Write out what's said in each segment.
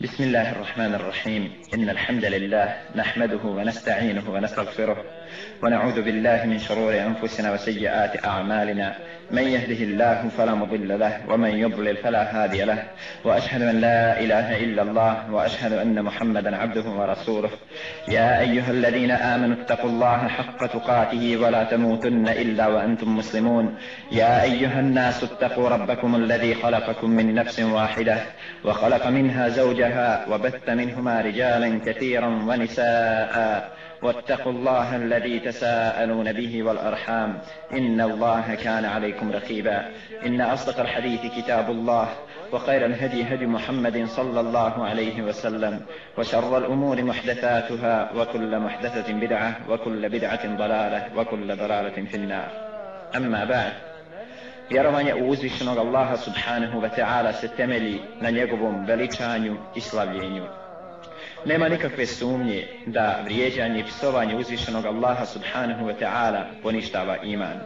بسم الله الرحمن الرحيم. إن الحمد لله نحمده ونستعينه ونستغفره ونعوذ بالله من شرور أنفسنا وسيئات أعمالنا. من يهده الله فلا مضل له ومن يضلل فلا هادي له. وأشهد أن لا إله إلا الله وأشهد أن محمدا عبده ورسوله. يا أيها الذين آمنوا اتقوا الله حق تقاته ولا تموتن إلا وأنتم مسلمون. يا أيها الناس اتقوا ربكم الذي خلقكم من نفس واحدة وخلق منها زوجها وبث منهما رجالا كثيرا ونساء. واتقوا الله الذي تساءلون به والأرحام. إن الله كان عليكم رقيبا. إن أصدق الحديث كتاب الله وخير الهدي هدي محمد صلى الله عليه وسلم وشر الأمور محدثاتها وكل محدثة بدعة وكل بدعة ضلالة وكل ضلالة في النار. أما بعد Vjerovanje u uzvišenog Allaha subhanahu wa ta'ala se temelji na njegovom veličanju i slavljenju. Nema nikakve sumnje da vrijeđanje i psovanje uzvišenog Allaha subhanahu wa ta'ala poništava iman.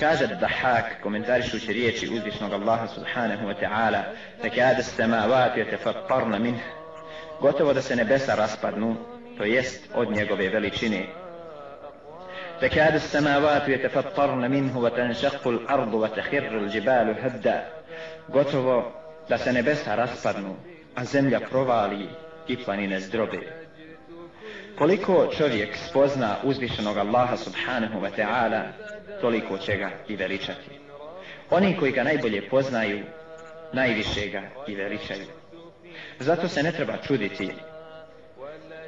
Kaže da Dahak, komentarišući riječi uzvišenog Allaha subhanahu wa ta'ala, da kada se ma vatio gotovo da se nebesa raspadnu, to jest od njegove veličine. Da kada se ma vatio te fatparna min huva tanšakku l'ardu wa tahirru l'đibalu hadda, gotovo da se nebesa raspadnu, a zemlja provali i planine zdrobe. Koliko čovjek spozna uzvišenog Allaha subhanahu wa ta'ala, toliko će ga i veličati. Oni koji ga najbolje poznaju, najviše ga i veličaju. Zato se ne treba čuditi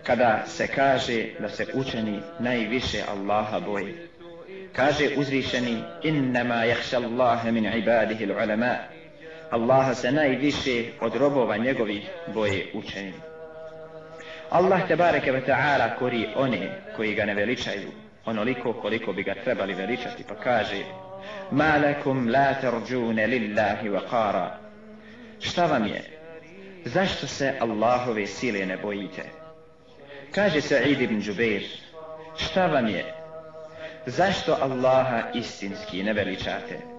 kada se kaže da se učeni najviše Allaha boji. Kaže uzvišeni innama jahša Allahe min ibadihi l'ulema. Allaha se najviše od robova njegovih boje učeni. Allah te bareke ve ta'ala kori one koji ga ne veličaju onoliko koliko bi ga trebali veličati pa kaže ma lakum la tarđune lillahi wa qara šta vam je? Zašto se Allahove sile ne bojite? Kaže Sa'id ibn Jubair šta vam je? Zašto Allaha istinski ne veličate?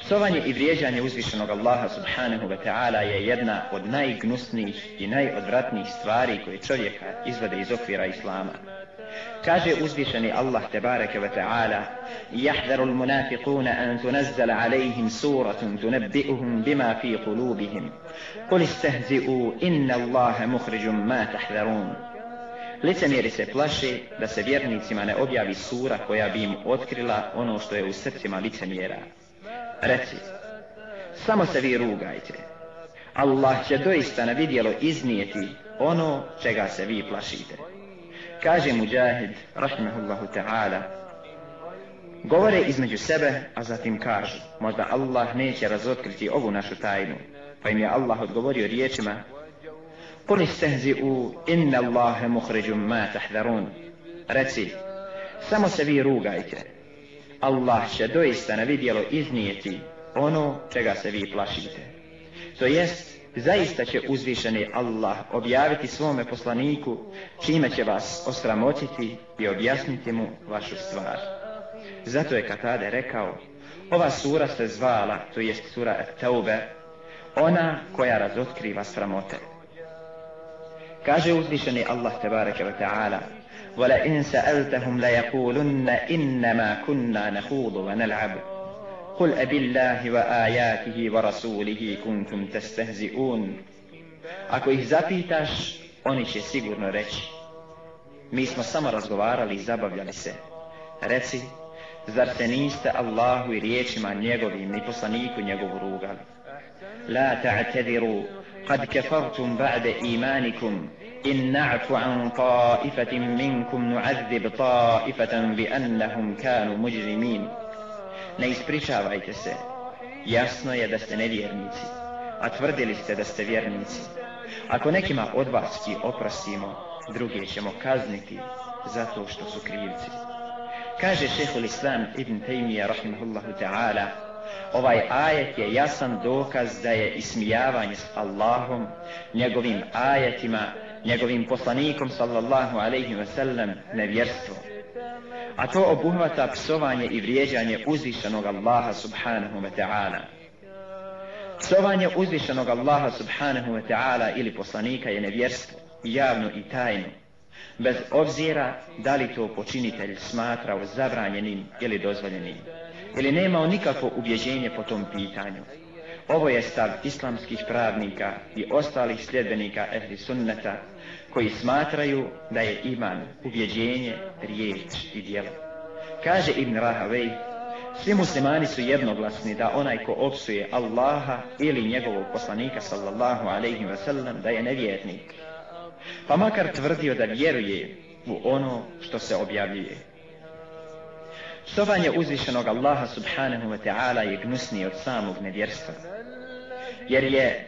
Psovanje i vrijeđanje uzvišenog Allaha subhanahu wa ta'ala je jedna od najgnusnijih i najodvratnijih stvari koje čovjeka izvode iz okvira Islama. Kaže uzvišeni Allah tebareke wa ta'ala Jahdaru l-munafiquna an tunazzala alejhim suratun tunabbi'uhum bima fi kulubihim Kul istehzi'u inna Allahe muhriđum ma tahdarun Licemjeri se plaše da se vjernicima ne objavi sura koja bi im otkrila ono što je u srcima licemjera. Reci, samo se vi rugajte. Allah će doista na vidjelo iznijeti ono čega se vi plašite. Kaže Mujahid, rahmehullahu ta'ala, govore između sebe, a zatim kažu, možda Allah neće razotkriti ovu našu tajnu. Pa im je Allah odgovorio riječima, Kul istehzi'u inna Allahe muhriđum ma tahdarun. Reci, samo se vi rugajte, Allah će doista na vidjelo iznijeti ono čega se vi plašite. To jest, zaista će uzvišeni Allah objaviti svome poslaniku čime će vas osramotiti i objasniti mu vašu stvar. Zato je Katade rekao, ova sura se zvala, to jest sura Taube, ona koja razotkriva sramote. Kaže uzvišeni Allah tebareke ve ta'ala, ولئن سألتهم ليقولن إنما كنا نخوض ونلعب قل أبي الله وآياته ورسوله كنتم تستهزئون Ako ih zapitaš, oni će sigurno reći Mi smo samo razgovarali i zabavljali se. Reci, zar se niste Allahu i riječima njegovim i poslaniku njegovu rugali? La ta'tadiru, kad kefartum ba'de imanikum, إن نعف عن طائفة منكم نعذب طائفة بأنهم كانوا مجرمين Ne ispričavajte se. Jasno je da ste nevjernici, a tvrdili ste da ste vjernici. Ako nekima od vas ki oprostimo, druge ćemo kazniti zato što su krivci. Kaže šehhul Islam ibn Taymiyyah rahimahullahu ta'ala, ovaj ajet je jasan dokaz da je ismijavanje s Allahom, njegovim ajetima, njegovim poslanikom sallallahu alaihi ve sellem nevjerstvo. A to obuhvata psovanje i vrijeđanje uzvišenog Allaha subhanahu wa ta'ala. Psovanje uzvišenog Allaha subhanahu wa ta'ala ili poslanika je nevjerstvo, javno i tajno, bez obzira da li to počinitelj smatrao zabranjenim ili dozvoljenim, ili nemao nikakvo ubjeđenje po tom pitanju. Ovo je stav islamskih pravnika i ostalih sljedbenika ehli sunneta koji smatraju da je iman ubjeđenje, riječ i djelo. Kaže Ibn Rahavej, svi muslimani su jednoglasni da onaj ko opsuje Allaha ili njegovog poslanika sallallahu alaihi wa sallam da je nevjernik. Pa makar tvrdio da vjeruje u ono što se objavljuje. Psovanje uzvišenog Allaha subhanahu wa ta'ala je gnusnije od samog nevjerstva. Jer je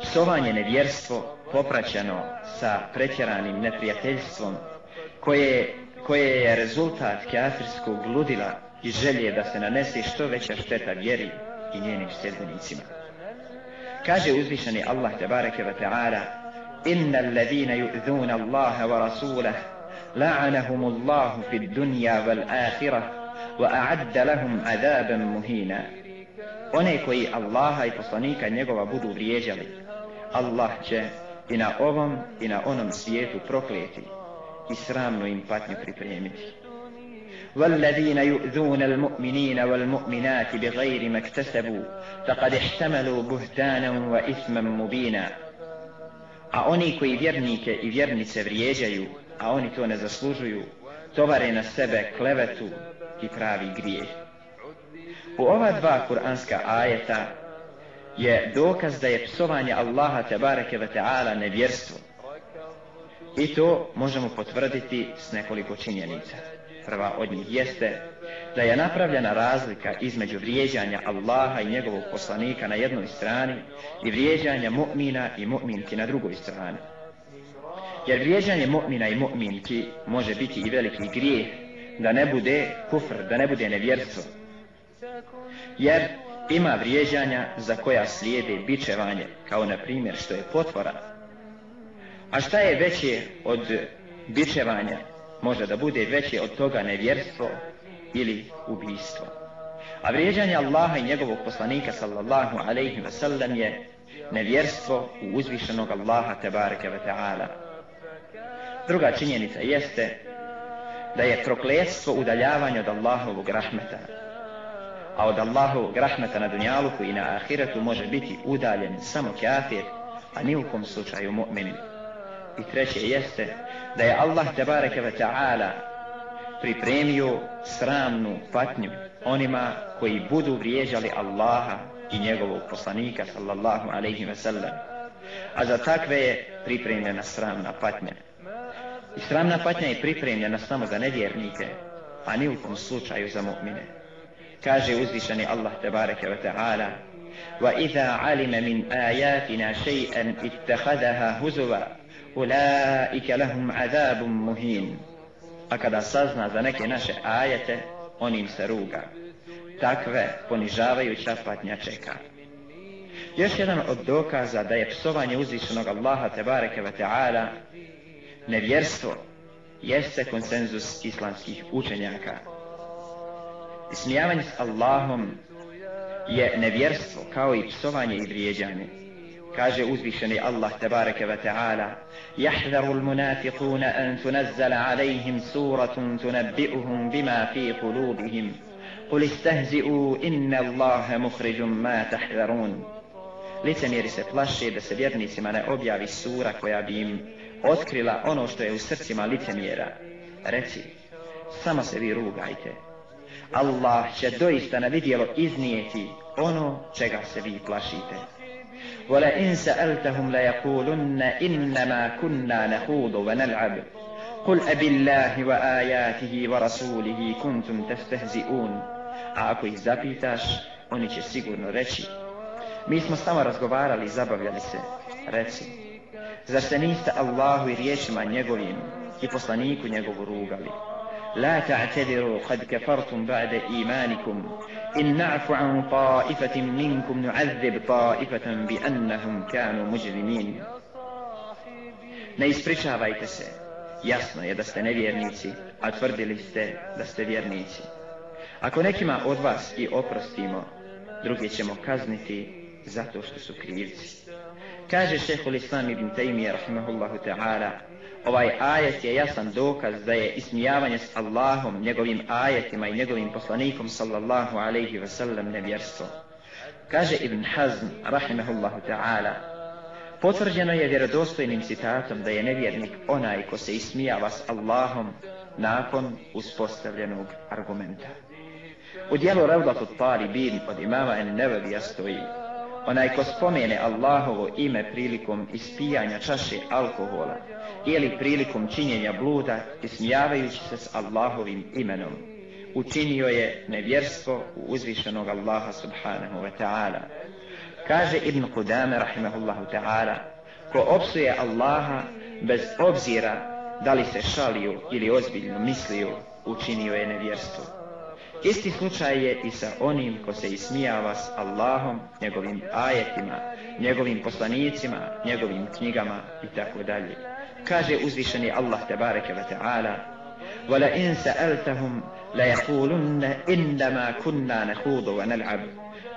psovanje nevjerstvo popraćeno sa pretjeranim neprijateljstvom koje, koje je rezultat kafirskog ludila i želje da se nanese što veća šteta vjeri i njenim sljedbenicima. Kaže uzvišeni Allah tebareke wa ta'ala Inna alladhina yu'dhuna Allaha wa rasulahu la'anahum Allahu fid dunya wal akhirah wa a'adda lahum adaban muhina. One koji Allaha i poslanika njegova budu vrijeđali, Allah će i na ovom i na onom svijetu proklijeti i sramno im patnju pripremiti. والذين يؤذون المؤمنين والمؤمنات بغير ما اكتسبوا فقد احتملوا بهتانا وإثما مبينا A oni koji vjernike i vjernice vrijeđaju, a oni to ne zaslužuju, tovare na sebe klevetu i pravi grijeh. U ova dva kuranska ajeta je dokaz da je psovanje Allaha tabareke ve ta'ala nevjerstvo. I to možemo potvrditi s nekoliko činjenica. Prva od njih jeste da je napravljena razlika između vrijeđanja Allaha i njegovog poslanika na jednoj strani i vrijeđanja mu'mina i mu'minki na drugoj strani. Jer vrijeđanje mu'mina i mu'minki može biti i veliki grijeh da ne bude kufr, da ne bude nevjerstvo. Jer ima vrijeđanja za koja slijede bičevanje, kao na primjer što je potvora. A šta je veće od bičevanja? Može da bude veće od toga nevjerstvo ili ubijstvo. A vrijeđanje Allaha i njegovog poslanika sallallahu alaihi wa sallam je nevjerstvo u uzvišenog Allaha tebareke wa ta'ala. Druga činjenica jeste da je prokletstvo udaljavanje od Allahovog rahmeta, a od Allahovog rahmeta na dunjaluku i na ahiretu može biti udaljen samo kafir, a ni u kom slučaju mu'min. I treće jeste da je Allah tebareke ve ta'ala pripremio sramnu patnju onima koji budu vrijeđali Allaha i njegovog poslanika sallallahu alaihi ve sellem. A za takve je pripremljena sramna patnja. I sramna patnja je pripremljena samo za nevjernike, a ni u kom slučaju za mu'mine kaže uzvišeni Allah tebareke ve ta'ala wa idha alima min ayatina shay'an ittakhadhaha huzwa ulaika lahum adhabun muhin. A kada sazna za neke naše ajete on im se ruga. Takve ponižavajuća patnja čeka. Još jedan od dokaza da je psovanje uzvišenog Allaha tebareke ve ta'ala nevjerstvo jeste konsenzus islamskih učenjaka. Ismijavanje s Allahom je nevjerstvo kao i psovanje i vrijeđanje. Kaže uzvišeni Allah tebareke ve ta'ala Jahdaru l-munafiquna an tunazzala alejhim suratun tunabbi'uhum bima fi kulubihim Kul istahzi'u inna Allahe muhriđum ma tahdarun Licemjeri se plaše da se vjernicima ne objavi sura koja bi im otkrila ono što je u srcima licemjera. Reci, samo se vi rugajte. Allah će doista na vidjelo iznijeti ono čega se vi plašite. Wala in sa'altahum la yaqulunna innama kunna nakhudu wa nal'ab. Qul abillahi wa ayatihi wa rasulihi kuntum tastehzi'un. A ako ih zapitaš, oni će sigurno reći, mi smo samo razgovarali i zabavljali se. Reci, zar se niste Allahu i riječima njegovim i poslaniku njegovu rugali? لا تعتذروا قد كفرتم بعد إيمانكم إن نعفو عن طائفة منكم نعذب طائفة بأنهم كانوا مجرمين Ne ispričavajte se. Jasno je da ste nevjernici, a tvrdili ste da ste vjernici. Ako nekima od vas i oprostimo, drugi ćemo kazniti zato što su krivci. Kaže šehol Islam ibn Taymiye, rahimahullahu ta'ala, ovaj ajet je jasan dokaz da je ismijavanje s Allahom, njegovim ajetima i njegovim poslanikom, sallallahu alaihi ve sellem nevjerstvo. Kaže Ibn Hazm, rahimahullahu ta'ala, potvrđeno je vjerodostojnim citatom da je nevjernik onaj ko se ismijava s Allahom nakon uspostavljenog argumenta. U dijelu Ravdatu Talibin od imama en Nevevija stoji Onaj ko spomene Allahovo ime prilikom ispijanja čaše alkohola ili prilikom činjenja bluda ismijavajući se s Allahovim imenom učinio je nevjerstvo u uzvišenog Allaha subhanahu wa ta'ala. Kaže Ibn Qudame rahimahullahu ta'ala ko opsuje Allaha bez obzira da li se šalio ili ozbiljno mislio učinio je nevjerstvo. Isti slučaj je i sa onim ko se ismijava s Allahom, njegovim ajetima, njegovim poslanicima, njegovim knjigama i tako dalje. Kaže uzvišeni Allah tebareke ve ta'ala Wala in sa'altahum la yaqulunna innama kunna nakhudu wa nal'ab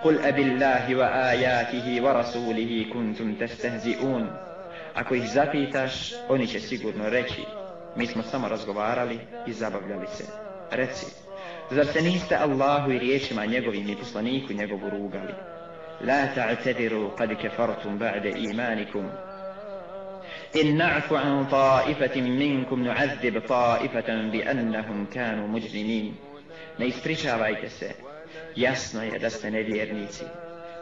Qul abillahi wa ayatihi wa rasulihi kuntum tastahzi'un Ako ih zapitaš, oni će sigurno reći Mi smo samo razgovarali i zabavljali se. Reci, Zar se niste Allahu i riječima njegovim i poslaniku njegovu rugali? La ta'tadiru kad kefartum ba'de imanikum. In na'fu an ta'ifatin minkum nu'azzib ta'ifatan bi annahum kanu mujrimin. Ne ispričavajte se. Jasno je da ste nevjernici.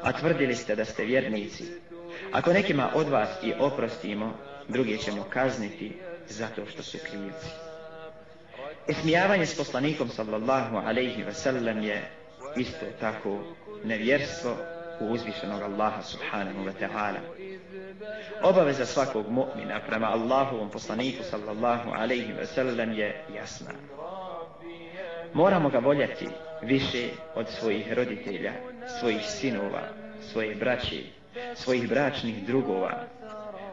A tvrdili ste da ste vjernici. Ako nekima od vas i oprostimo, druge ćemo kazniti zato što su krivci. Ismijavanje s poslanikom sallallahu alaihi wa sallam je isto tako nevjerstvo u uzvišenog Allaha subhanahu wa ta'ala. Obaveza svakog mu'mina prema Allahovom poslaniku sallallahu alaihi wa sallam je jasna. Moramo ga voljeti više od svojih roditelja, svojih sinova, svoje braće, svojih bračnih drugova.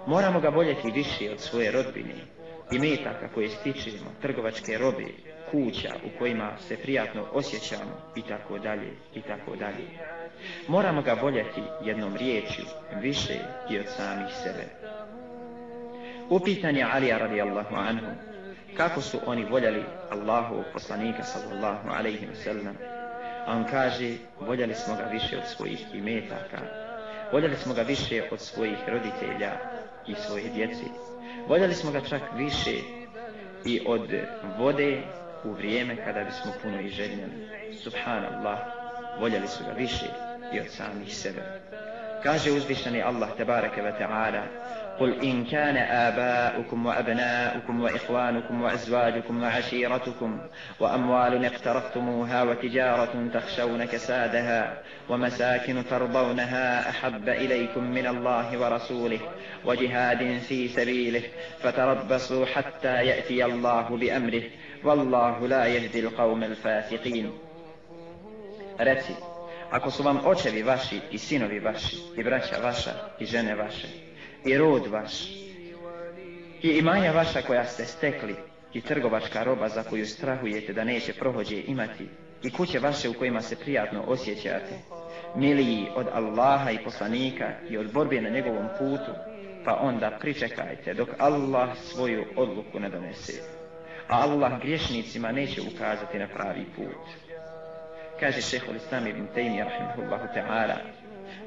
Moramo ga voljeti više od svoje rodbine, i metaka koje stičemo, trgovačke robe, kuća u kojima se prijatno osjećamo i tako dalje i tako dalje. Moramo ga voljeti jednom riječju više i od samih sebe. Upitan je Alija radijallahu anhu kako su oni voljeli Allahu poslanika sallallahu alaihi wa sallam. A on kaže voljeli smo ga više od svojih imetaka, voljeli smo ga više od svojih roditelja i svoje djece. Voljeli smo ga čak više i od vode u vrijeme kada bismo puno i željeli. Subhanallah, voljeli su ga više i od samih sebe. Kaže uzvišeni Allah tebareke ve ta'ala قل إن كان آباؤكم وأبناؤكم وإخوانكم وأزواجكم وعشيرتكم وأموال اقترفتموها وتجارة تخشون كسادها ومساكن ترضونها أحب إليكم من الله ورسوله وجهاد في سبيله فتربصوا حتى يأتي الله بأمره والله لا يهدي القوم الفاسقين. Reci, ako su vam očevi vaši i sinovi vaši i braća i rod vaš i imanja vaša koja ste stekli i trgovačka roba za koju strahujete da neće prohođe imati i kuće vaše u kojima se prijatno osjećate. Miliji od Allaha i poslanika i od borbe na njegovom putu pa onda pričekajte dok Allah svoju odluku ne donese. A Allah griješnicima neće ukazati na pravi put. Kaže šehol Islam ibn Taymi rahimahullahu ta'ala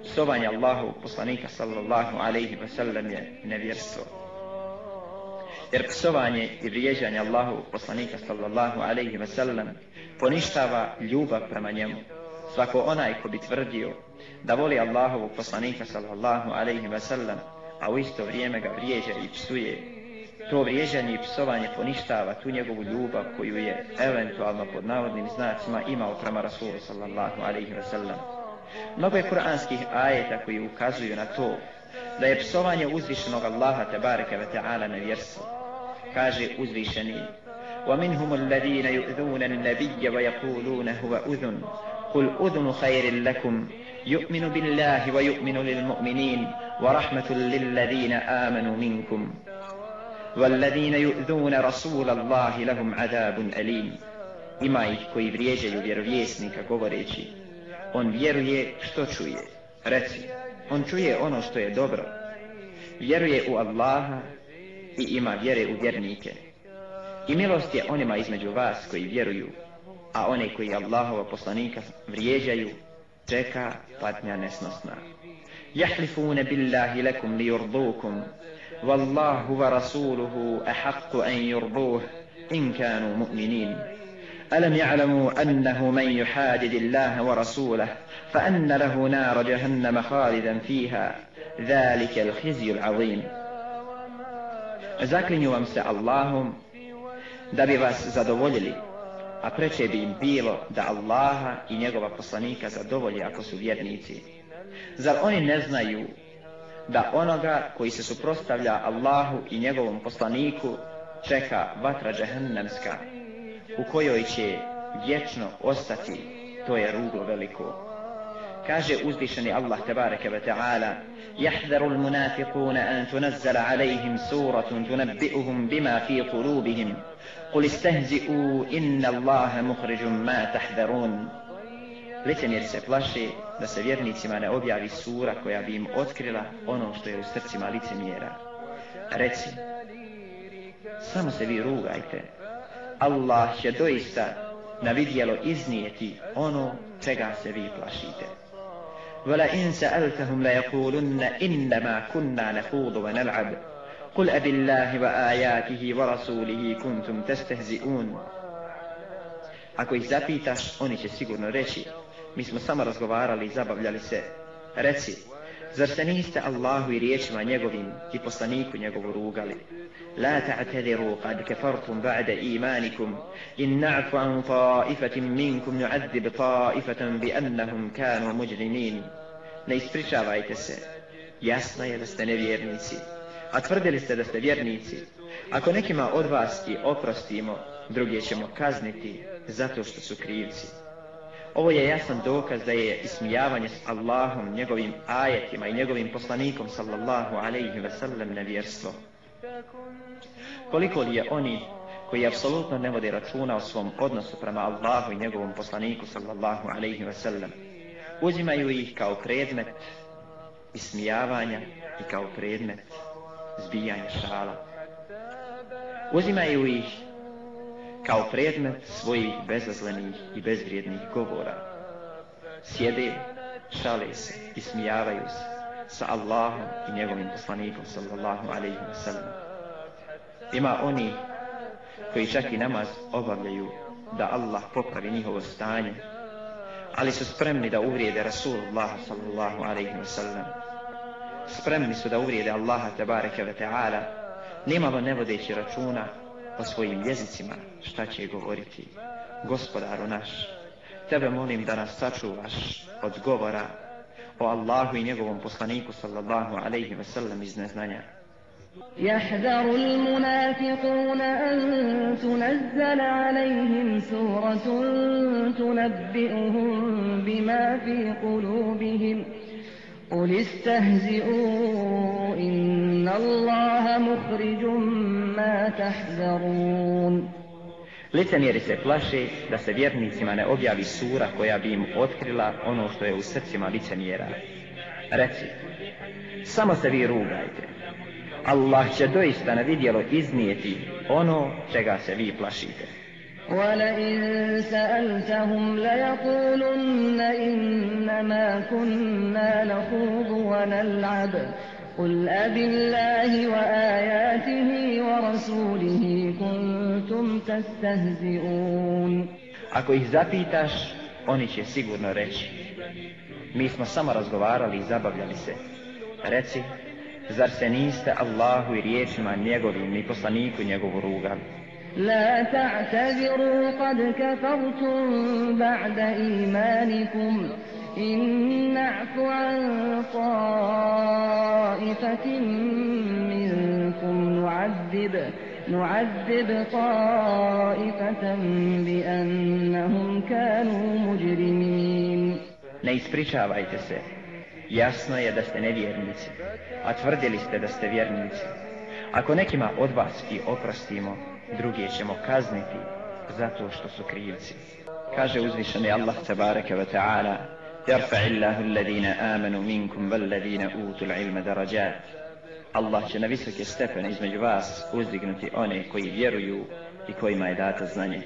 psovanje Allahu poslanika sallallahu alaihi wa sallam je nevjerstvo. Jer psovanje i vrijeđanje Allahu poslanika sallallahu alaihi wa sallam poništava ljubav prema njemu. Svako onaj ko bi tvrdio da voli Allahovog poslanika sallallahu alaihi wa sallam, a u isto vrijeme ga vrijeđa i psuje, to vrijeđanje i psovanje poništava tu njegovu ljubav koju je eventualno pod navodnim znacima imao prema Rasulu sallallahu alaihi wa sallam. Mnogo je kuranskih ajeta koji ukazuju na to da je psovanje uzvišenog Allaha tebareke ve ta'ala nevjerstvo. Kaže uzvišeni ومنهم الذين يؤذون النبي ويقولون هو أذن قل أذن خير لكم يؤمن بالله ويؤمن للمؤمنين ورحمة للذين آمنوا منكم والذين يؤذون رسول الله لهم عذاب أليم ima ih koji vrijeđaju vjerovjesnika govoreći on vjeruje što čuje. Reci, On čuje ono što je dobro. Vjeruje u Allaha i ima vjere u vjernike. I milost je onima između vas koji vjeruju, a one koji Allahova poslanika vrijeđaju, čeka patnja nesnosna. Jahlifune billahi lekum li jurdukum, wallahu wa rasuluhu ahakku an yurduh, in kanu mu'minin. ألم يعلموا أنه من يحادد الله ورسوله فأن له نار جهنم خالدا فيها ذلك الخزي العظيم Zaklinju vam se Allahom da bi vas zadovoljili, a preče bi im bilo da Allaha i njegova poslanika zadovolji ako su vjernici. Zar oni ne znaju da onoga koji se suprostavlja Allahu i njegovom poslaniku čeka vatra džehennemska u kojoj će vječno ostati, to je ruglo veliko. Kaže uzvišeni Allah tabaraka wa ta'ala, يحذر المنافقون an تنزل عليهم سورة tunabbi'uhum bima fi قلوبهم قل istehzi'u inna الله مخرج ma تحذرون Licenjer se plaši da se vjernicima ne objavi sura koja bi im otkrila ono što je u srcima licemjera. Reci, samo se vi rugajte, Allah će doista na vidjelo iznijeti ono čega se vi plašite. Vela in sa'altahum la yakulunna innama kunna nakudu wa nal'ab. Kul abi Allahi wa ajatihi wa rasulihi kuntum testehzi'un. Ako ih zapitaš, oni će sigurno reći, mi smo samo razgovarali i zabavljali se. Reci, Zar se niste Allahu i riječima njegovim i poslaniku njegovu rugali? La ta'tadiru kad kefartum ba'da imanikum in na'fu an ta'ifatim minkum nu'adzib ta'ifatam bi annahum kanu muđrimin Ne ispričavajte se, jasno je da ste nevjernici, a tvrdili ste da ste vjernici. Ako nekima od vas i oprostimo, druge ćemo kazniti zato što su krivci. Ovo je jasan dokaz da je ismijavanje s Allahom, njegovim ajetima i njegovim poslanikom sallallahu alaihi ve sellem nevjerstvo. Koliko li je oni koji apsolutno ne vode računa o svom odnosu prema Allahu i njegovom poslaniku sallallahu alaihi ve sellem, uzimaju ih kao predmet ismijavanja i kao predmet zbijanja šala. Uzimaju ih kao predmet svojih bezazlenih i bezvrijednih govora. Sjede, šale se, ismijavaju se sa Allahom i njegovim poslanikom sallallahu alaihi wa sallam. Ima oni koji čak i namaz obavljaju da Allah popravi njihovo stanje, ali su spremni da uvrijede Rasulullah sallallahu alaihi wa sallam. Spremni su da uvrijede Allaha tabaraka wa ta'ala, nimalo ne vodeći računa po svojim jezicima šta će govoriti. Gospodaru naš, tebe molim da nas sačuvaš od govora o Allahu i njegovom poslaniku sallallahu alaihi wa sallam iz neznanja. يحذر المنافقون أن تنزل عليهم سورة تنبئهم بما في قلوبهم قل استهزئوا إن الله مخرج ما تحذرون Licemjeri se plaše da se vjernicima ne objavi sura koja bi im otkrila ono što je u srcima licemjera. Reci, samo se vi rugajte. Allah će doista na vidjelo iznijeti ono čega se vi plašite. وَلَئِن سَأَلْتَهُمْ لَيَقُولُنَّ إِنَّمَا كُنَّا نَخُوضُ وَنَلْعَبُ قل أب الله وآياته ورسوله كنتم تستهزئون Ako ih zapitaš, oni će sigurno reći. Mi smo samo razgovarali i zabavljali se. Reci, zar se niste Allahu i riječima njegovim ni poslaniku njegovu rugali? لا تعتذروا قد كفرتم بعد إيمانكم. إن نعف عن طائفة منكم نعذب نعذب طائفة بأنهم كانوا مجرمين. لا يسبرشوا Jasno je da ste nevjernici, a tvrdili ste da ste vjernici. Ako nekima od vas i oprostimo, druge ćemo kazniti zato što su krivci. Kaže uzvišeni Allah tabaraka wa ta'ala, يرفع الله الذين آمنوا منكم والذين أوتوا العلم درجات Allah će na visoke stepene između vas uzdignuti one koji vjeruju i kojima je dato znanje.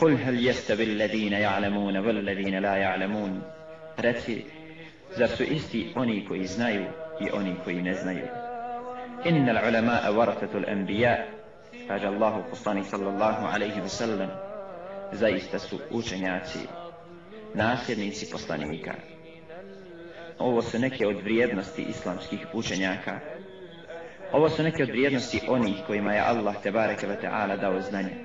قل هل يستوي الذين يعلمون والذين لا يعلمون Reci, zar su isti oni koji znaju i oni koji ne znaju? إن العلماء ورثة الأنبياء kaže Allahu poslanik sallallahu alaihi wa sallam zaista su učenjaci nasljednici poslanika. Ovo su neke od vrijednosti islamskih učenjaka. Ovo su neke od vrijednosti onih kojima je Allah te bareke ve taala dao znanje.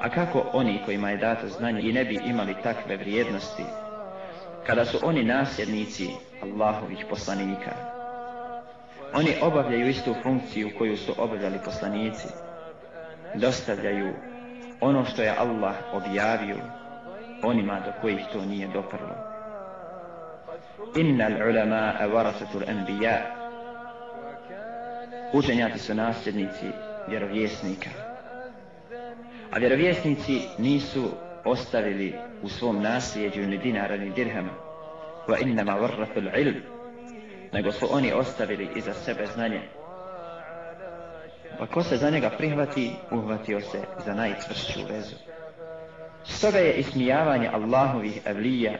A kako oni kojima je dato znanje i ne bi imali takve vrijednosti kada su oni nasljednici Allahovih poslanika? Oni obavljaju istu funkciju koju su obavljali poslanici dostavljaju ono što je Allah objavio onima do kojih to nije doprlo. Innal ulama warasatul anbiya. Učenjaci su nasljednici vjerovjesnika. A vjerovjesnici nisu ostavili u svom nasljeđu ni dinara ni dirhama. Wa innama warathul ilm. Nego su oni ostavili iza sebe znanje. Pa ko se za njega prihvati, uhvatio se za najčvršću vezu. Stoga je ismijavanje Allahovih evlija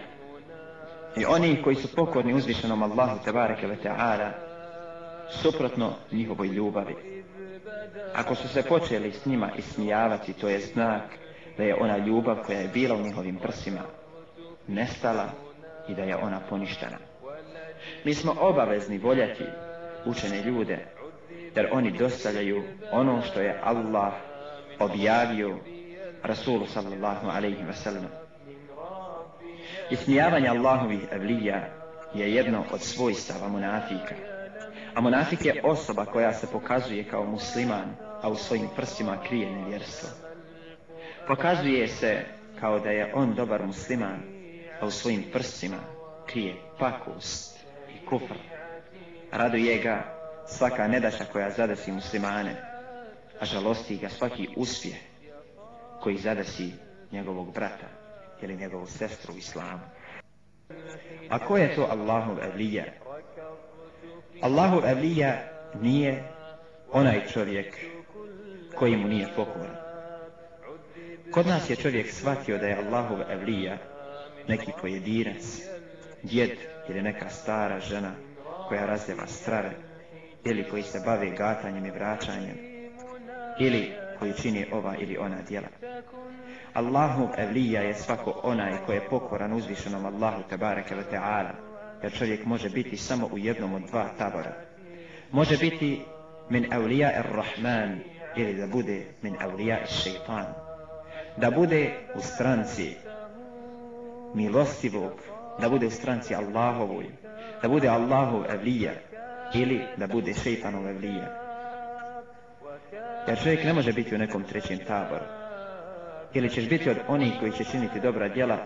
i oni koji su pokorni uzvišenom Allahu tebareke ve ta'ala suprotno njihovoj ljubavi. Ako su se počeli s njima ismijavati, to je znak da je ona ljubav koja je bila u njihovim prsima nestala i da je ona poništena. Mi smo obavezni voljeti učene ljude, jer oni dostavljaju ono što je Allah objavio Rasulu sallallahu alaihi wa sallam. Ismijavanje Allahovih evlija je jedno od svojstava munafika. A munafik je osoba koja se pokazuje kao musliman, a u svojim prstima krije nevjerstvo. Pokazuje se kao da je on dobar musliman, a u svojim prstima krije pakost i kufr. Raduje ga svaka nedaša koja zadesi muslimane, a žalosti ga svaki uspjeh koji zadesi njegovog brata ili njegovu sestru u islamu. A ko je to Allahov evlija? Allahov evlija nije onaj čovjek koji mu nije pokoran. Kod nas je čovjek shvatio da je Allahov evlija neki pojedinac, djed ili neka stara žena koja razdjeva strave ili koji se bave gatanjem i vraćanjem ili koji čini ova ili ona djela. Allahu evlija je svako onaj koji je pokoran uzvišenom Allahu tabareke ve ta'ala, jer čovjek može biti samo u jednom od dva tabora. Može biti min evlija ar-Rahman ili da bude min evlija ar-Shaytan. Da bude u stranci milostivog, da bude u stranci Allahovoj, da bude Allahov evlija ili da bude šeitanov evlija. Jer čovjek ne može biti u nekom trećem taboru. Ili ćeš biti od onih koji će činiti dobra djela,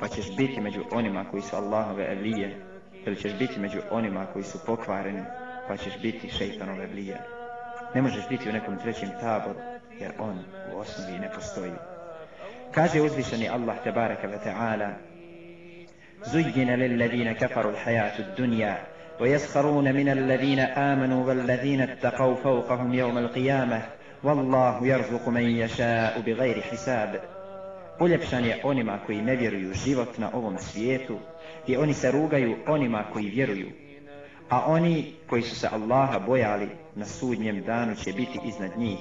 pa ćeš biti među onima koji su Allahove evlije. Ili ćeš biti među onima koji su pokvareni, pa ćeš biti šeitanove evlije. Ne možeš biti u nekom trećem taboru, jer on u osnovi ne postoji. Kaže uzvišeni Allah tebareka ve ta'ala زين للذين كفروا الحياة الدنيا ويسخرون من الذين آمنوا والذين اتقوا فوقهم يوم القيامة Wallahu yarzuqu man yasha'u bighayri hisab. Uljepšan je onima koji ne vjeruju život na ovom svijetu i oni se rugaju onima koji vjeruju. A oni koji su se Allaha bojali na sudnjem danu će biti iznad njih.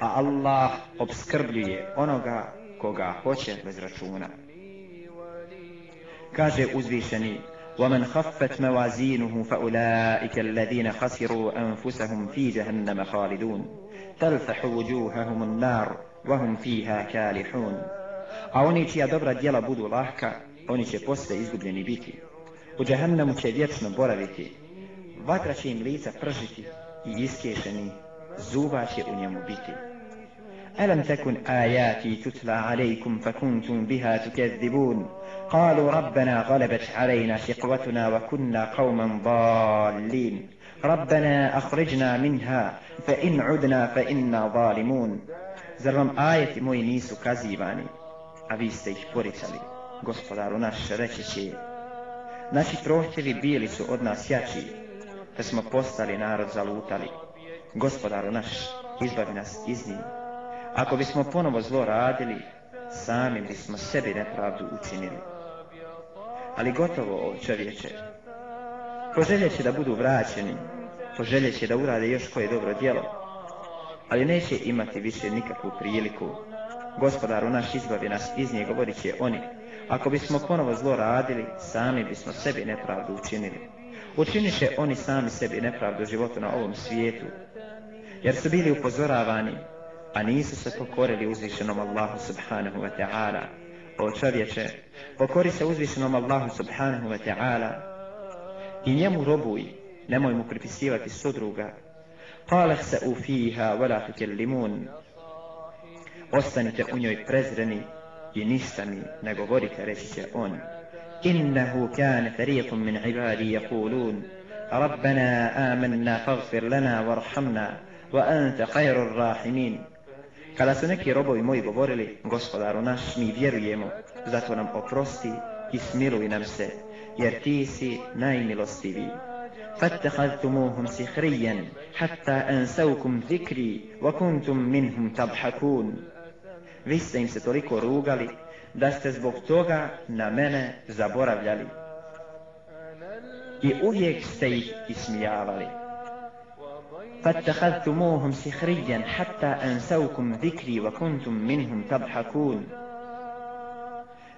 A Allah obskrbljuje onoga koga hoće bez računa. Kaže uzvišeni ومن خفت موازينه فأولئك الذين خسروا أنفسهم في جهنم خالدون تلفح وجوههم النار وهم فيها كالحون a oni čija dobra djela budu lahka, oni će posle izgubljeni biti. U džahannemu će vječno boraviti, vatra će im lica pržiti i iskešeni, zuba će u njemu biti. ألم تكن آياتي تتلى عليكم فكنتم بها تكذبون؟ قالوا ربنا غلبت علينا شقوتنا وكنا قوما ضالين. ربنا أخرجنا منها فإن عدنا فإنا ظالمون. زرم آية مينيس كذباني أبيستي بوريسالي Gospodaru naš rečeći, naši prohtjevi bili su od nas jači, te smo postali narod zalutali. Gospodaru naš, izbavi nas iz njih. Ako bismo ponovo zlo radili, sami bismo sebi nepravdu učinili. Ali gotovo o čovječe. Poželjeće da budu vraćeni, poželjeće da urade još koje dobro djelo, ali neće imati više nikakvu priliku. Gospodaru naš izbavi nas iz nje, govorit će oni. Ako bismo ponovo zlo radili, sami bismo sebi nepravdu učinili. Učiniše oni sami sebi nepravdu životu na ovom svijetu, jer su bili upozoravani, a nisu se pokorili uzvišenom Allahu subhanahu wa ta'ala. O čovječe, pokori se uzvišenom Allahu subhanahu wa ta'ala i njemu robuj, nemoj mu pripisivati sudruga. Kaleh se u fiha, wala tukellimun. Ostanite u njoj prezreni i ništa mi ne govorite, reći će on. Innehu kane fariqum min ibadi Rabbana amanna faghfir lana warhamna, wa anta khairur rahimin. Kada su neki robovi moji govorili, gospodaru naš, mi vjerujemo, zato nam oprosti i smiluj nam se, jer ti si najmilostiviji. فاتخذتموهم سخريا حتى أنسوكم ذكري وكنتم منهم تضحكون Vi ste im se toliko rugali da ste zbog toga na mene zaboravljali. I uvijek ste ih ismijavali. فاتخذتموهم سخريا حتى أنسوكم ذكري وكنتم منهم تضحكون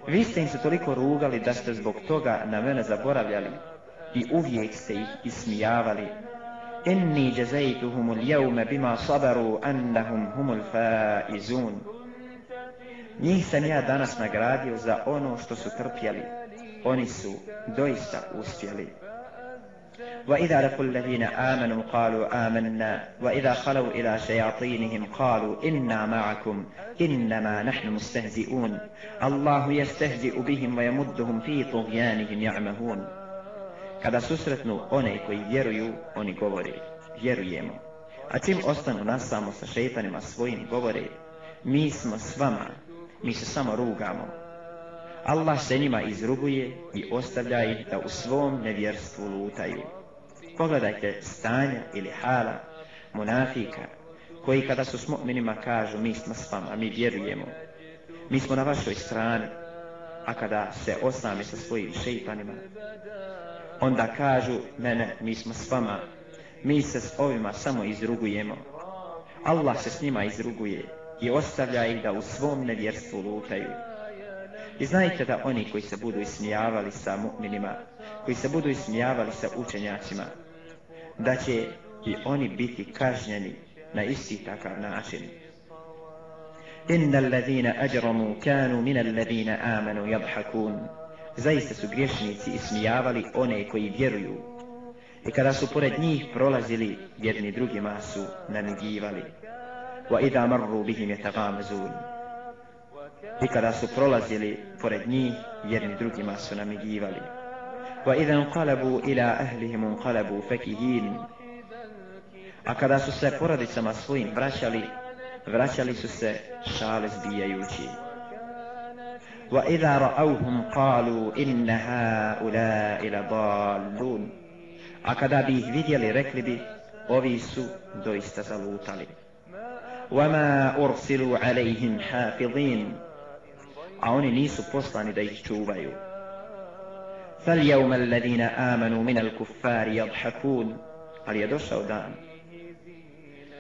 Vi ste im se toliko rugali da ste zbog toga na mene zaboravljali i uvijek ste ih ismijavali. Inni jazajtuhum al-yawma bima sabaru annahum humul faizun. Njih sam ja danas nagradio za ono što su trpjeli. Oni su doista uspjeli. وإذا لقوا الذين آمنوا قالوا آمنا وإذا خلوا إلى شياطينهم قالوا إنا معكم إنما نحن مستهزئون الله يستهزئ بهم ويمدهم في طغيانهم يعمهون Kada susretnu one koji vjeruju, oni govore, vjerujemo. A čim ostanu nas samo sa šeitanima svojim, govore, mi smo s vama, mi se samo rugamo. Allah se njima izruguje i ostavlja ih da u svom nevjerstvu lutaju. Pogledajte stanja ili hala munafika koji kada su s mu'minima kažu mi smo s vama, mi vjerujemo, mi smo na vašoj strani, a kada se osami sa svojim šeitanima, onda kažu mene, mi smo s vama, mi se s ovima samo izrugujemo. Allah se s njima izruguje i ostavlja ih da u svom nevjerstvu lutaju. I znajte da oni koji se budu ismijavali sa mu'minima, koji se budu ismijavali sa učenjacima, da će i oni biti kažnjeni na isti takav način. Inna ladina ajramu kanu min ladina amanu yadhakun. Zaista su griješnici ismijavali one koji vjeruju. I kada su pored njih prolazili, jedni drugima su namigivali. Wa idha marru bihim yataghamazun. I kada su prolazili pored njih, jedni drugima su namigivali. وإذا انقلبوا إلى أهلهم انقلبوا فكهين A kada su se porodicama svojim vraćali, vraćali su se šale zbijajući. وَإِذَا رَأَوْهُمْ قَالُوا إِنَّ هَؤُلَاءِ لَضَالُّونَ A kada bi ih vidjeli, rekli bi, ovi su doista zalutali. وَمَا أُرْسِلُوا عَلَيْهِمْ حَافِظِينَ A oni nisu poslani da ih čuvaju. فاليوم الذين آمنوا من الكفار يضحكون ali je došao dan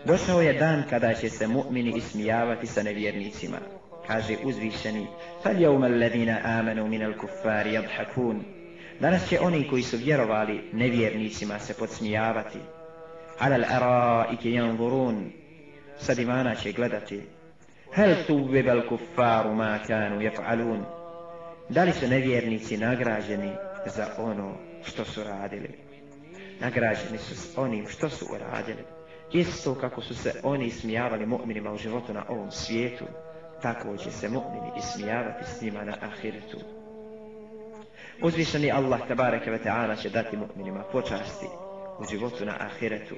došao je dan kada će se mu'mini ismijavati sa nevjernicima kaže uzvišeni فاليوم الذين آمنوا من الكفار يضحكون danas će oni koji su vjerovali nevjernicima se podsmijavati على الأرائك ينظرون sa divana će gledati Hel suvib al kuffaru ma kanu jef'alun. Da li su nevjernici nagrađeni za ono što su radili? Nagrađeni su s onim što su uradili. Isto kako su se oni smijavali mu'minima u životu na ovom svijetu, tako će se mu'mini ismijavati s njima na ahiretu. Uzvišeni Allah tabareke ve ta'ala će dati mu'minima počasti u životu na ahiretu,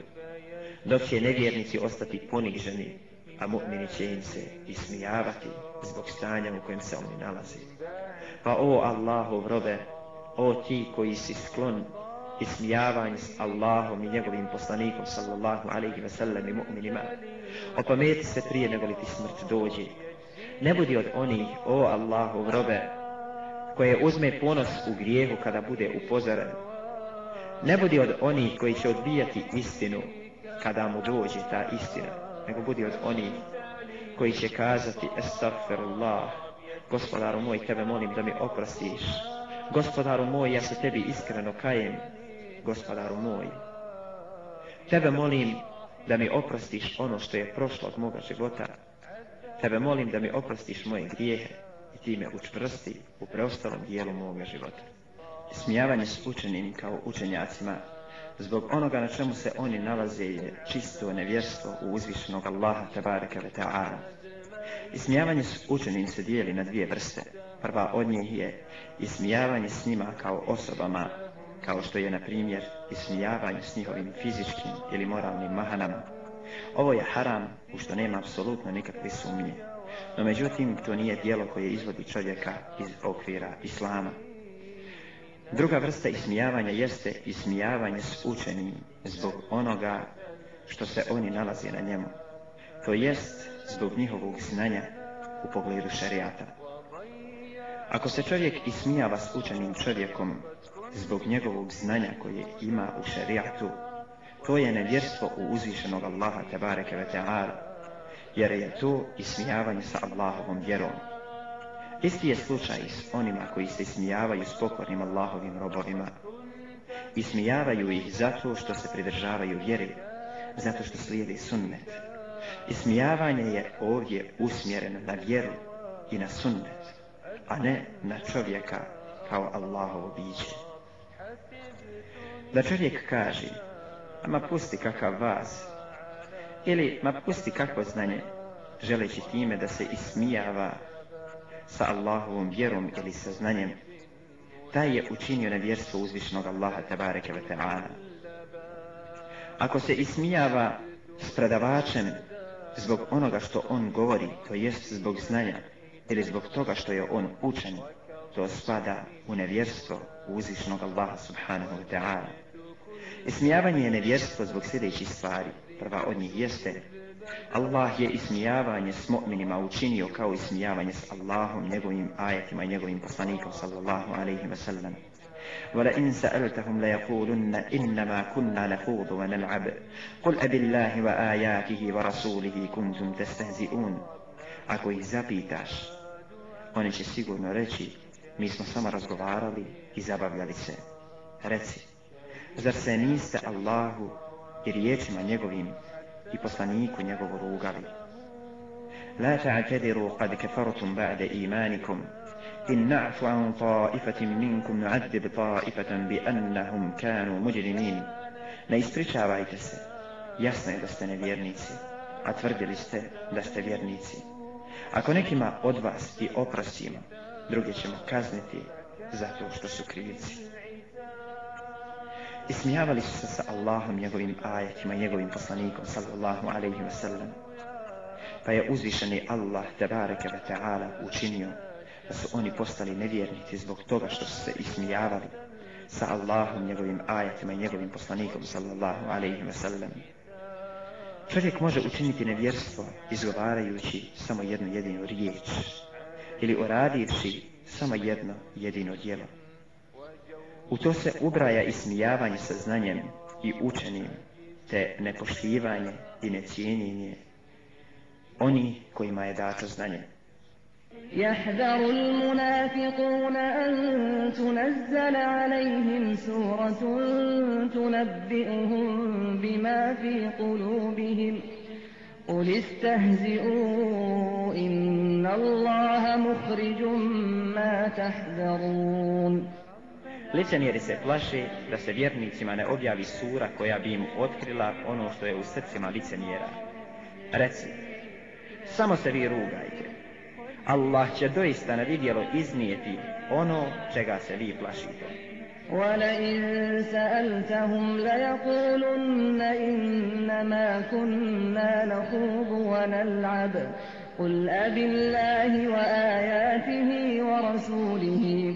dok će nevjernici ostati poniženi a mu'mini će im se ismijavati zbog stanja u kojem se oni nalazi. Pa o Allahov robe, o ti koji si sklon ismijavanj s Allahom i njegovim poslanikom sallallahu alaihi ve sellem i mu'minima. Opameti se prije nego li ti smrt dođe. Ne budi od onih, o Allahov robe, koje uzme ponos u grijehu kada bude upozoren. Ne budi od onih koji će odbijati istinu kada mu dođe ta istina, nego budi od onih koji će kazati Estagfirullah, gospodaru moj, tebe molim da mi oprostiš. Gospodaru moj, ja se tebi iskreno kajem, gospodaru moj. Tebe molim da mi oprostiš ono što je prošlo od moga života. Tebe molim da mi oprostiš moje grijehe i ti me učvrsti u preostalom dijelu moga života. Smijavanje s učenim kao učenjacima zbog onoga na čemu se oni nalaze je čisto nevjerstvo u uzvišenog Allaha tabaraka ve ta'ala. Ismijavanje s učenim se dijeli na dvije vrste. Prva od njih je ismijavanje s njima kao osobama, kao što je, na primjer, ismijavanje s njihovim fizičkim ili moralnim mahanama. Ovo je haram, u što nema apsolutno nikakve sumnje. No međutim, to nije dijelo koje izvodi čovjeka iz okvira Islama. Druga vrsta ismijavanja jeste ismijavanje s učenim zbog onoga što se oni nalaze na njemu. To jest zbog njihovog znanja u pogledu šarijata. Ako se čovjek ismijava s učenim čovjekom zbog njegovog znanja koje ima u šarijatu, to je nevjerstvo u uzvišenog Allaha tabareke ve ta'ala, jer je to ismijavanje sa Allahovom vjerom. Isti je slučaj s onima koji se smijavaju s pokornim Allahovim robovima. I smijavaju ih zato što se pridržavaju vjeri, zato što slijedi sunnet. Ismijavanje je ovdje usmjereno na vjeru i na sunnet, a ne na čovjeka kao Allahovo biće. Da čovjek kaže, ma pusti kakav vas, ili ma pusti kakvo znanje, želeći time da se ismijava sa Allahovom vjerom ili sa znanjem, taj je učinio nevjerstvo uzvišnog Allaha tabareke ve ta'ala. Ako se ismijava s predavačem zbog onoga što on govori, to jest zbog znanja, ili zbog toga što je on učen, to spada u nevjerstvo uzvišnog Allaha subhanahu wa ta'ala. Ismijavanje je nevjerstvo zbog sljedećih stvari. Prva od njih jeste Allah je ismijavanje s mu'minima učinio kao ismijavanje s Allahom, njegovim ajetima i njegovim poslanikom sallallahu alaihi wa sallam. ولئن سألتهم ليقولن إنما كنا نخوض ونلعب قل أب الله وآياته ورسوله كنتم تستهزئون Ako ih zapitaš, oni će sigurno reći, mi smo samo razgovarali i zabavljali se. Reci, zar se niste Allahu i riječima njegovim i poslaniku njegovu rugali. La ta'tadiru qad kafartum ba'da imanikum in na'fu an ta'ifatin minkum nu'adhib ta'ifatan bi annahum kanu mujrimin. Ne ispričavajte se. Jasno je da ste nevjernici, a tvrdili ste da ste vjernici. Ako nekima od vas i oprostimo, druge ćemo kazniti zato što su krivici. Ismijavali su se sa Allahom, njegovim ajatima, njegovim poslanikom, sallallahu alaihi wa sallam. Pa je uzvišeni Allah, tebareke wa ta'ala, učinio da su oni postali nevjernici zbog toga što su se ismijavali sa Allahom, njegovim ajatima i njegovim poslanikom, sallallahu alaihi wa sallam. Čovjek može učiniti nevjerstvo izgovarajući samo jednu jedinu riječ ili uradivši samo jedno jedino djelo. U to se ubraja i smijavanje sa znanjem i učenim, te nepoštivanje i necijenjenje oni kojima je dato znanje. يحذر المنافقون أن تنزل عليهم سورة تنبئهم بما في قلوبهم قل استهزئوا إن الله مخرج ما تحذرون Licemjeri se plaše da se vjernicima ne objavi sura koja bi im otkrila ono što je u srcima licemjera. Reci, samo se vi rugajte. Allah će doista na vidjelo iznijeti ono čega se vi plašite. وَلَئِن سَأَلْتَهُمْ لَيَقُولُنَّ إِنَّمَا كُنَّا نَخُوضُ وَنَلْعَبُ قل أب الله وآياته ورسوله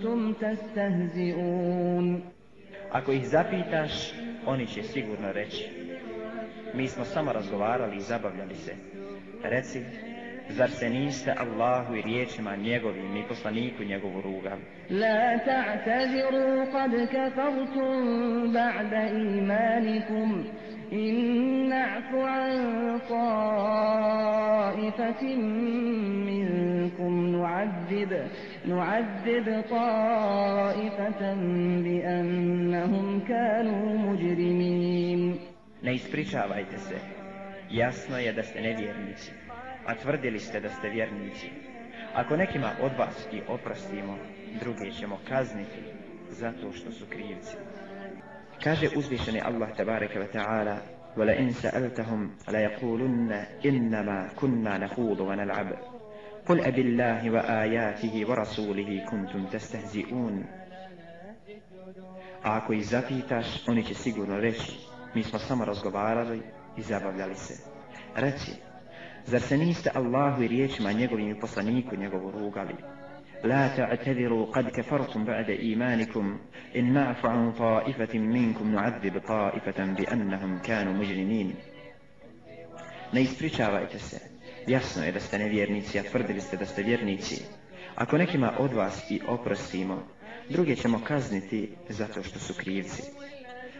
kuntum tastehzi'un. Ako ih zapitaš, oni će sigurno reći Mi smo samo razgovarali i zabavljali se. Reci, zar se niste Allahu i riječima njegovim i poslaniku njegovu ruga? La ta'taziru kad kafartum ba'da imanikum إن نعف عن طائفة منكم نعذب نعذب طائفة بأنهم كانوا مجرمين Ne ispričavajte se. Jasno je da ste nevjernici, a tvrdili ste da ste vjernici. Ako nekima od vas i oprostimo, druge ćemo kazniti zato što su krivci. Kaže uzvišeni Allah tabaraka wa ta'ala وَلَئِنْ سَأَلْتَهُمْ لَيَقُولُنَّ إِنَّمَا كُنَّا نَخُوضُ وَنَلْعَبْ قُلْ أَبِ اللَّهِ وَآيَاتِهِ وَرَسُولِهِ كُنْتُمْ تَسْتَهْزِئُونَ A ako ih zapitaš, oni će sigurno reći, mi smo samo razgovarali i zabavljali se. Reci, zar se niste Allahu i riječima njegovim i poslaniku njegovu rugali? لا تعتذروا قد كفرتم بعد إيمانكم إن نعف عن طائفة منكم نعذب طائفة بأنهم كانوا مجرمين Ne ispričavajte se. Jasno je da ste nevjernici, a tvrdili ste da ste vjernici. Ako nekima od vas i oprostimo, druge ćemo kazniti zato što su krivci.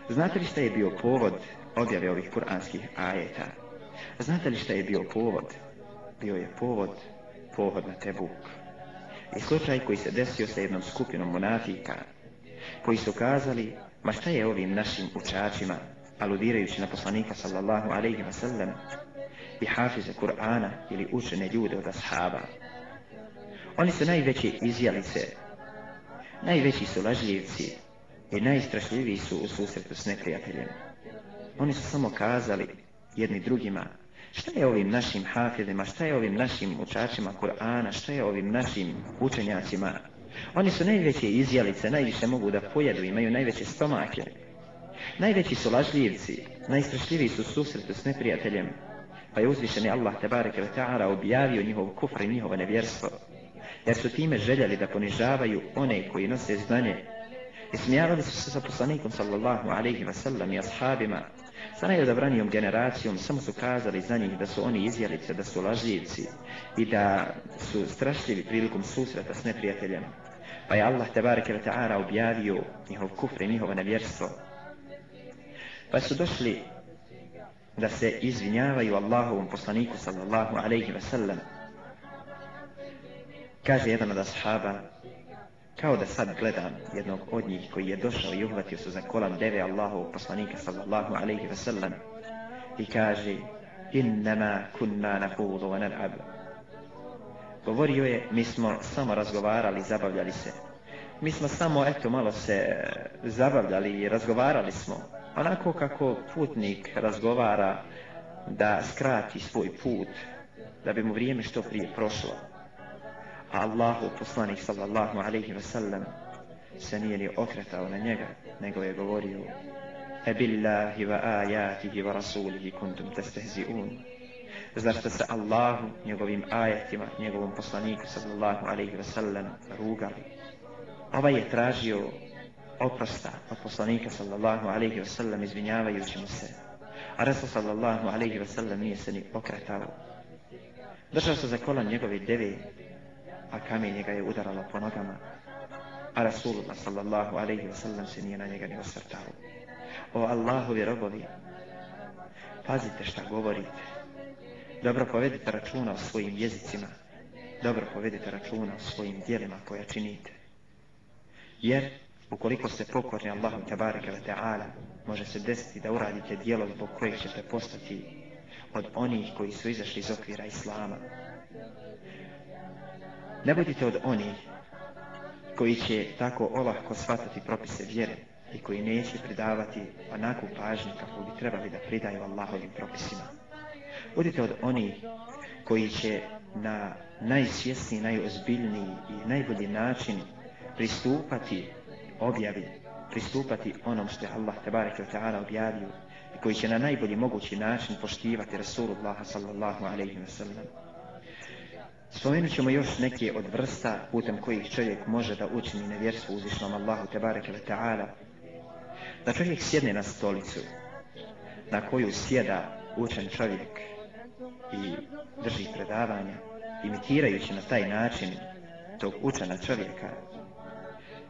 Znate li šta je bio povod objave ovih kuranskih ajeta? Znate li šta je bio povod? Bio je povod, povod na Tebuk i slučaj koji se desio sa jednom skupinom monafika, koji su kazali, ma šta je ovim našim učačima, aludirajući na poslanika sallallahu alaihi wa sallam, i hafize Kur'ana ili učene ljude od ashaba. Oni su najveći izjelice, najveći su lažljivci i najstrašljiviji su u susretu s neprijateljem. Oni su samo kazali jedni drugima, Šta je ovim našim hafizima, šta je ovim našim učačima Kur'ana, šta je ovim našim učenjacima? Oni su najveće izjelice, najviše mogu da pojedu, imaju najveće stomake. Najveći su lažljivci, najstrašljiviji su susretu s neprijateljem. Pa je uzvišeni Allah tebareke ve ta'ala objavio njihov kufr i njihovo nevjerstvo. Jer su time željeli da ponižavaju one koji nose znanje. I smijavali su se sa poslanikom sallallahu alaihi wa sallam i ashabima sa najodabranijom generacijom samo su kazali za njih da su oni izjelice, da su lažljivci i da su strašljivi prilikom susreta s neprijateljem. Pa je Allah tebareke ve ta'ala objavio njihov kufr i njihovo nevjerstvo. Pa su došli da se izvinjavaju Allahovom poslaniku sallallahu alaihi ve sellem. Kaže jedan od ashaba, kao da sad gledam jednog od njih koji je došao i uhvatio se za kolan deve Allahovog poslanika sallallahu alaihi ve sellem i kaže innama kunna nahudu wa nal'ab. Govorio je mi smo samo razgovarali zabavljali se. Mi smo samo eto malo se eh, zabavljali i razgovarali smo. Onako kako putnik razgovara da skrati svoj put da bi mu vrijeme što prije prošlo a Allahu poslanik sallallahu alaihi ve sellem se nije ni okretao na njega, nego je govorio E billahi wa ajatihi wa rasulihi kuntum testehzi'un Zar ste se Allahu, njegovim ajatima, njegovom poslaniku sallallahu alaihi ve sellem rugali? Ovaj je tražio oprosta od poslanika sallallahu alaihi ve sellem izvinjavajući mu se. A Resul sallallahu alaihi ve sellem nije se ni okretao. Držao se za kola njegove deve a kamenje ga je udaralo po nogama, a Rasulullah sallallahu alaihi wa sallam se nije na njega ni osvrtao. O Allahovi robovi, pazite šta govorite, dobro povedite računa o svojim jezicima, dobro povedite računa o svojim dijelima koja činite. Jer, ukoliko ste pokorni Allahu tabarika wa ta'ala, može se desiti da uradite dijelo zbog kojeg ćete postati od onih koji su izašli iz okvira Islama. Ne budite od onih koji će tako olahko shvatati propise vjere i koji neće pridavati onakvu pažnju kako bi trebali da pridaju Allahovim propisima. Budite od onih koji će na najsvjesniji, najozbiljniji i najbolji način pristupati objavi, pristupati onom što je Allah tabarak wa ta'ala objavio i koji će na najbolji mogući način poštivati Rasulullah sallallahu alaihi wa sallam Spomenut ćemo još neke od vrsta putem kojih čovjek može da učini nevjerstvo uzvišnom Allahu Tebareke ve Ta'ala. Da čovjek sjedne na stolicu na koju sjeda učen čovjek i drži predavanja, imitirajući na taj način tog učena čovjeka,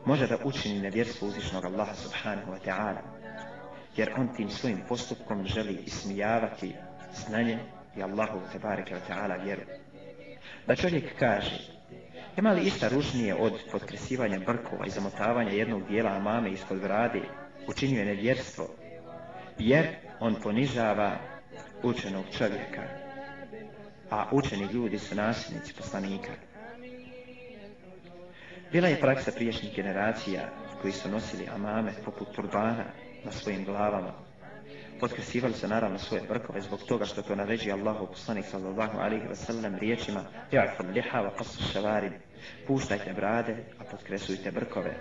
može da učini nevjerstvo uzvišnog Allaha Subhanahu wa Ta'ala, jer on tim svojim postupkom želi ismijavati znanje i Allahu Tebareke ve Ta'ala vjeru da čovjek kaže ima li išta ružnije od potkresivanja brkova i zamotavanja jednog dijela mame ispod brade? Učinjuje nevjerstvo jer on ponižava učenog čovjeka a učeni ljudi su nasljednici poslanika. Bila je praksa priješnjih generacija koji su nosili amame poput turbana na svojim glavama. Potkresivali su naravno svoje brkove zbog toga što to naređi Allahu poslanik sallallahu alaihi wa sallam riječima Ja'fad liha wa qasu šavarim Puštajte brade, a potkresujte brkove.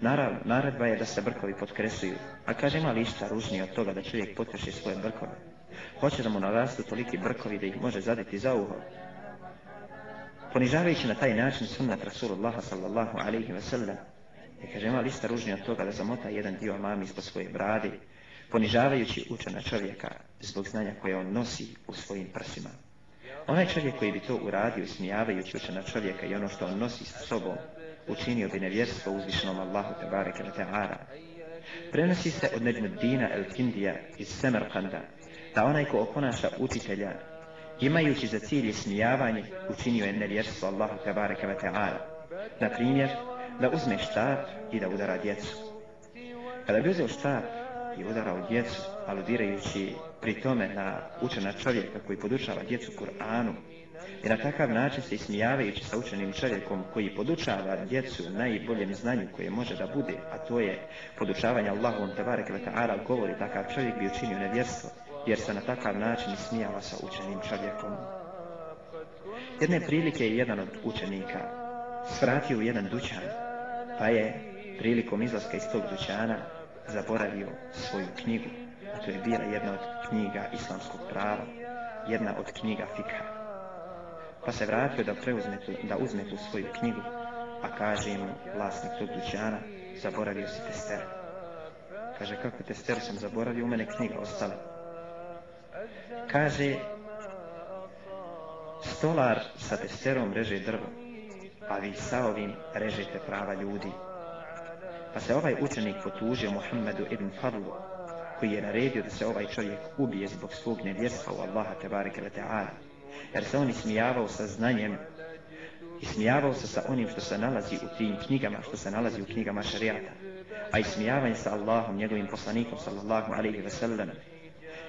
Naravno, naredba je da se brkovi potkresuju. A kaže ima li išta ružnije od toga da čovjek potkreši svoje brkove? Hoće da mu narastu toliki brkovi da ih može zaditi za uho. Ponižavajući na taj način sunnat Rasulullaha sallallahu alaihi wa sallam je kaže ima li išta ružnije od toga da zamota jedan dio mami ispod svoje brade ponižavajući učena čovjeka zbog znanja koje on nosi u svojim prsima. Onaj čovjek koji bi to uradio smijavajući učena čovjeka i ono što on nosi sa sobom, učinio bi nevjerstvo uzvišenom Allahu te bareke ta'ala. Prenosi se od Nedmuddina el Kindija iz Semerkanda, da onaj ko oponaša učitelja, imajući za cilj smijavanje, učinio je nevjerstvo Allahu te bareke ta'ala. Na primjer, da uzme štap i da udara djecu. Kada bi uzeo štap i udarao djecu, aludirajući pri tome na učena čovjeka koji podučava djecu Kur'anu i na takav način se ismijavajući sa učenim čovjekom koji podučava djecu najboljem znanju koje može da bude, a to je podučavanje Allahom tabareke wa ta'ala govori takav čovjek bi učinio nevjerstvo, jer se na takav način ismijava sa učenim čovjekom. Jedne prilike je jedan od učenika svratio u jedan dućan, pa je prilikom izlaska iz tog dućana zaboravio svoju knjigu, a to je bila jedna od knjiga islamskog prava, jedna od knjiga fikha. Pa se vratio da preuzme tu, da uzme tu svoju knjigu, a kaže mu vlasnik tog dućana, zaboravio si tester. Kaže, kako tester sam zaboravio, u mene knjiga ostala. Kaže, stolar sa testerom reže drvo, a vi sa ovim režete prava ljudi. Pa se ovaj učenik potužio Muhammedu ibn Fadlu, koji je naredio da se ovaj čovjek ubije zbog svog nevjerstva u Allaha tebareke ve ta'ala. Jer se on ismijavao sa znanjem, ismijavao se sa onim što se nalazi u tim knjigama, što se nalazi u knjigama šarijata. A ismijavanje sa Allahom, njegovim poslanikom, sallallahu alaihi ve sellem,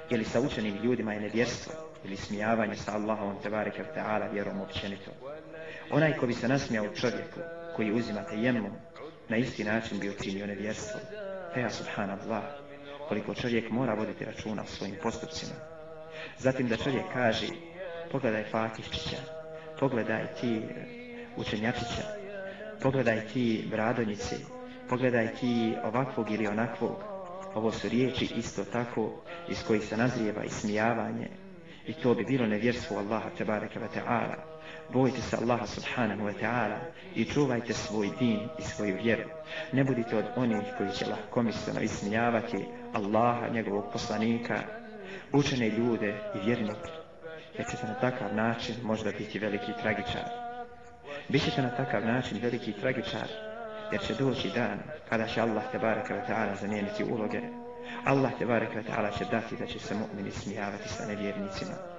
ili sa učenim ljudima je nevjerstvo, ili smijavanje sa Allahom tebareke ve ta'ala vjerom općenito. Onaj ko bi se nasmijao čovjeku, koji uzima tejemmom, na isti način bi učinio nevjerstvo. Eja subhanallah, koliko čovjek mora voditi računa o svojim postupcima. Zatim da čovjek kaže, pogledaj Fatihčića, pogledaj ti učenjačića, pogledaj ti bradonjici, pogledaj ti ovakvog ili onakvog. Ovo su riječi isto tako iz kojih se nazrijeva ismijavanje i to bi bilo nevjerstvo Allaha tebareke ve ta'ala bojite se Allaha subhanahu wa ta'ala i čuvajte svoj din i svoju vjeru. Ne budite od onih koji će lahkomisleno ismijavati Allaha, njegovog poslanika, učene ljude i vjernike. Jer ćete na takav način možda biti veliki tragičar. Bićete na takav način veliki tragičar, jer će doći dan kada će Allah te baraka wa ta'ala zamijeniti uloge. Allah te baraka wa ta'ala će dati da će se mu'mini smijavati sa nevjernicima.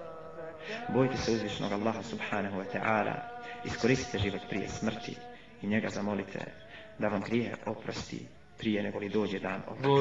Bojite se uzvišnog Allaha subhanahu wa ta'ala, iskoristite život prije smrti i njega zamolite da vam grije oprosti prije nego li dođe dan oprosti.